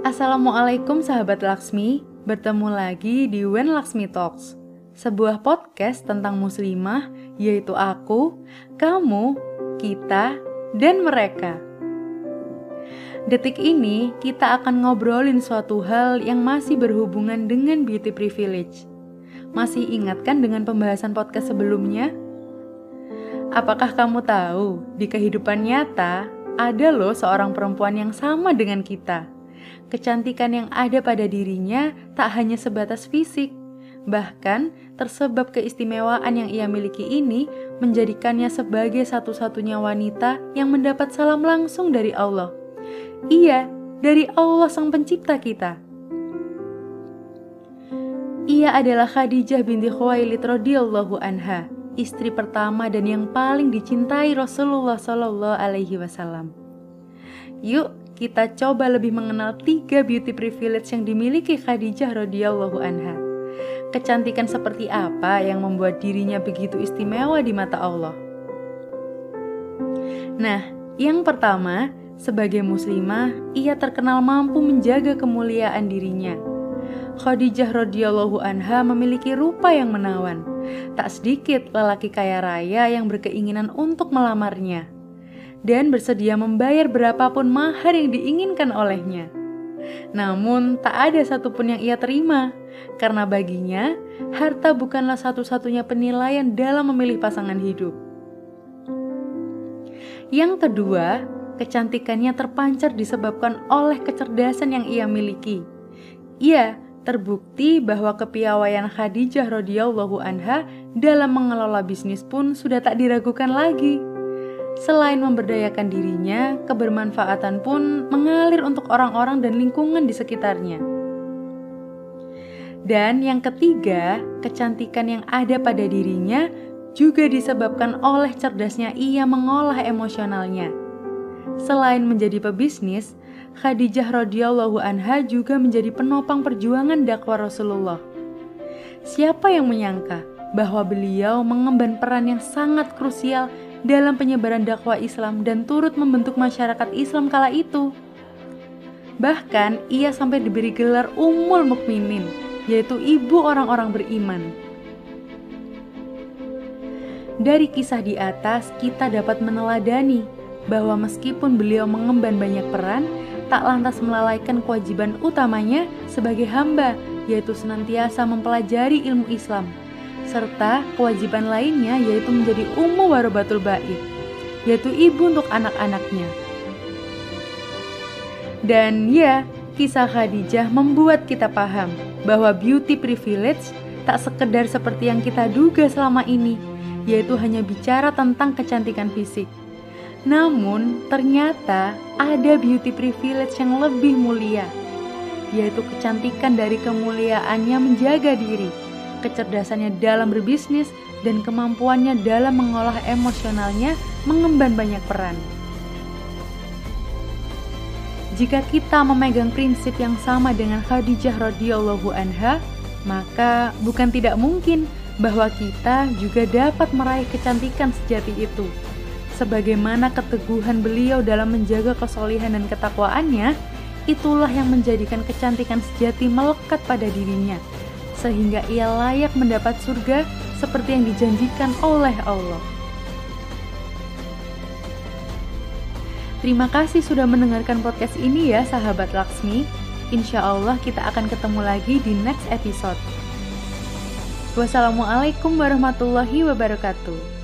Assalamualaikum sahabat Laksmi, bertemu lagi di When Laksmi Talks, sebuah podcast tentang muslimah, yaitu aku, kamu, kita, dan mereka. Detik ini kita akan ngobrolin suatu hal yang masih berhubungan dengan beauty privilege. Masih ingatkan dengan pembahasan podcast sebelumnya? Apakah kamu tahu di kehidupan nyata ada loh seorang perempuan yang sama dengan kita? Kecantikan yang ada pada dirinya tak hanya sebatas fisik, bahkan tersebab keistimewaan yang ia miliki ini menjadikannya sebagai satu-satunya wanita yang mendapat salam langsung dari Allah. Iya, dari Allah Sang Pencipta kita. Ia adalah Khadijah binti Khuwailid radhiyallahu anha, istri pertama dan yang paling dicintai Rasulullah Shallallahu alaihi wasallam. Yuk, kita coba lebih mengenal tiga beauty privilege yang dimiliki Khadijah radhiyallahu anha. Kecantikan seperti apa yang membuat dirinya begitu istimewa di mata Allah? Nah, yang pertama, sebagai muslimah, ia terkenal mampu menjaga kemuliaan dirinya. Khadijah radhiyallahu anha memiliki rupa yang menawan. Tak sedikit lelaki kaya raya yang berkeinginan untuk melamarnya dan bersedia membayar berapapun mahar yang diinginkan olehnya. Namun, tak ada satupun yang ia terima, karena baginya harta bukanlah satu-satunya penilaian dalam memilih pasangan hidup. Yang kedua, kecantikannya terpancar disebabkan oleh kecerdasan yang ia miliki. Ia terbukti bahwa kepiawaian Khadijah radhiyallahu anha dalam mengelola bisnis pun sudah tak diragukan lagi. Selain memberdayakan dirinya, kebermanfaatan pun mengalir untuk orang-orang dan lingkungan di sekitarnya. Dan yang ketiga, kecantikan yang ada pada dirinya juga disebabkan oleh cerdasnya ia mengolah emosionalnya. Selain menjadi pebisnis, Khadijah radhiyallahu anha juga menjadi penopang perjuangan dakwah Rasulullah. Siapa yang menyangka bahwa beliau mengemban peran yang sangat krusial dalam penyebaran dakwah Islam dan turut membentuk masyarakat Islam kala itu. Bahkan ia sampai diberi gelar Ummul Mukminin, yaitu ibu orang-orang beriman. Dari kisah di atas, kita dapat meneladani bahwa meskipun beliau mengemban banyak peran, tak lantas melalaikan kewajiban utamanya sebagai hamba, yaitu senantiasa mempelajari ilmu Islam serta kewajiban lainnya yaitu menjadi ummu warobatul bait, yaitu ibu untuk anak-anaknya. Dan ya, kisah Khadijah membuat kita paham bahwa beauty privilege tak sekedar seperti yang kita duga selama ini, yaitu hanya bicara tentang kecantikan fisik. Namun, ternyata ada beauty privilege yang lebih mulia, yaitu kecantikan dari kemuliaannya menjaga diri kecerdasannya dalam berbisnis, dan kemampuannya dalam mengolah emosionalnya mengemban banyak peran. Jika kita memegang prinsip yang sama dengan Khadijah radhiyallahu anha, maka bukan tidak mungkin bahwa kita juga dapat meraih kecantikan sejati itu. Sebagaimana keteguhan beliau dalam menjaga kesolihan dan ketakwaannya, itulah yang menjadikan kecantikan sejati melekat pada dirinya sehingga ia layak mendapat surga seperti yang dijanjikan oleh Allah. Terima kasih sudah mendengarkan podcast ini ya sahabat Laksmi. Insya Allah kita akan ketemu lagi di next episode. Wassalamualaikum warahmatullahi wabarakatuh.